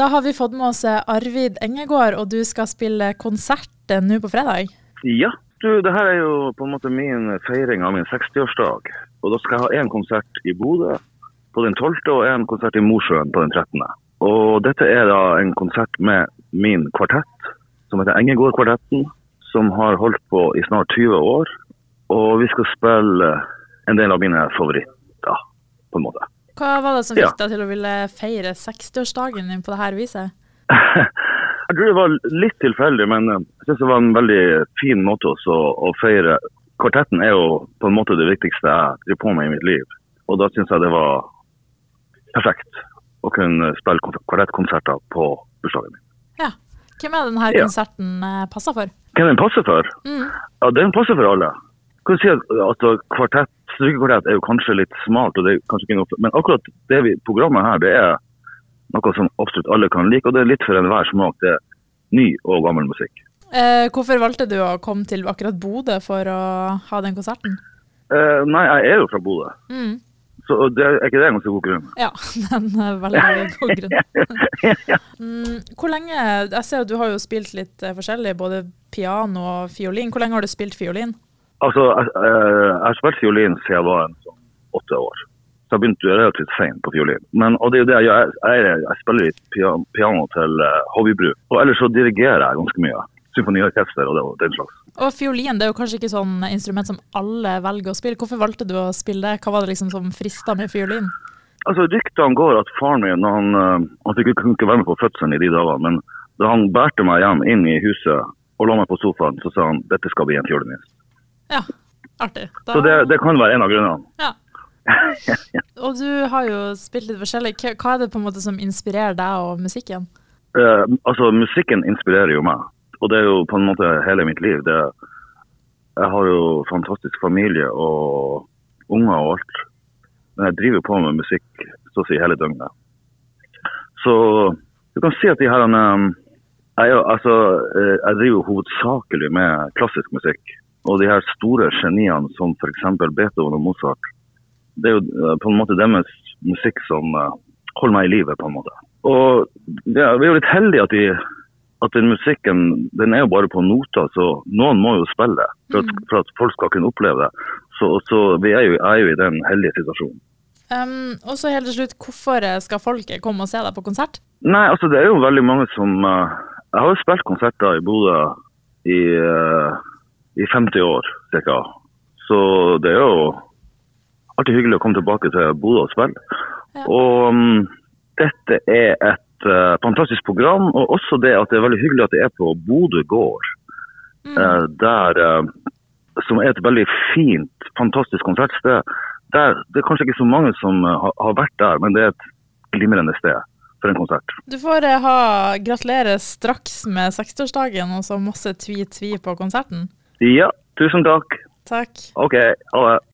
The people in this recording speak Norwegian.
Da har vi fått med oss Arvid Engegård, og du skal spille konsert nå på fredag? Ja, du, det her er jo på en måte min feiring av min 60-årsdag. Og da skal jeg ha én konsert i Bodø på den 12. og en konsert i Mosjøen på den 13. Og dette er da en konsert med min kvartett, som heter Engegård-kvartetten, som har holdt på i snart 20 år. Og vi skal spille en del av mine favoritter, på en måte. Hva var det som fikk deg til å ville feire 60-årsdagen din på dette viset? jeg tror det var litt tilfeldig, men jeg synes det var en veldig fin måte også å feire. Kvartetten er jo på en måte det viktigste jeg driver på med i mitt liv. Og da syns jeg det var perfekt å kunne spille kvartettkonserter på bursdagen min. Ja. Hvem er denne konserten ja. Eh, passer for? Hvem den passer for? Mm. Ja, Den passer for alle. Kan du si at, at kvartett, Strykekvartett er jo kanskje litt smalt, og det er kanskje ikke noe, men akkurat det vi, programmet her, det er noe som absolutt alle kan like, og det er litt for enhver smak. Det er ny og gammel musikk. Eh, hvorfor valgte du å komme til akkurat Bodø for å ha den konserten? Eh, nei, jeg er jo fra Bodø. Mm. Så det, er ikke det en ganske god grunn? Ja, den er veldig god grunn. mm, hvor lenge, Jeg ser at du har jo spilt litt eh, forskjellig, både piano og fiolin. Hvor lenge har du spilt fiolin? Altså, jeg, jeg har spilt fiolin siden jeg var en sånn åtte år. Så jeg begynte relativt seint på fiolin. Men, og det er jo det jeg gjør. Jeg, jeg, jeg, spiller litt piano til uh, hobbybruk. Og ellers så dirigerer jeg ganske mye. Symfoniorkester og det, og den slags. Og fiolin det er jo kanskje ikke sånn instrument som alle velger å spille. Hvorfor valgte du å spille det? Hva var det liksom som frista med fiolin? Altså Ryktene går at faren min han, uh, han fikk ikke være med på fødselen i de dagene, men da han bærte meg hjem inn i huset og la meg på sofaen, så sa han dette skal bli en fiolinist. Ja, artig. Da... Så det, det, kan være en av grunnene. Ja. og du har jo spilt litt forskjellig. Hva er det på en måte som inspirerer deg og musikken? Eh, altså, Musikken inspirerer jo meg, og det er jo på en måte hele mitt liv. Det, jeg har jo fantastisk familie og unger og alt. Men jeg driver på med musikk så å si hele døgnet. Så du kan si at de her um, jeg, altså, eh, jeg driver hovedsakelig med klassisk musikk. Og de her store geniene som f.eks. Beethoven og Mozart, det er jo eh, på en måte deres musikk som uh, holder meg i live, på en måte. Og ja, vi er jo litt heldige at, de, at den musikken den er jo bare på noter, så noen må jo spille for at, mm. for at folk skal kunne oppleve det. Så, så vi er jo, er jo i den heldige situasjonen. Um, og så helt til slutt, Hvorfor skal folket komme og se deg på konsert? Nei, altså Det er jo veldig mange som uh, Jeg har jo spilt konserter i Bodø i uh, i 50 år ca. Så det er jo alltid hyggelig å komme tilbake til Bodø og spille. Ja. Og um, dette er et uh, fantastisk program, og også det at det er veldig hyggelig at det er på Bodø gård. Mm. Uh, der, uh, som er et veldig fint, fantastisk konsertsted. Der, det er kanskje ikke så mange som har, har vært der, men det er et glimrende sted for en konsert. Du får ha gratulere straks med 60-årsdagen og så masse tvi-tvi på konserten. Ja, tusen takk. Takk. OK, ha det.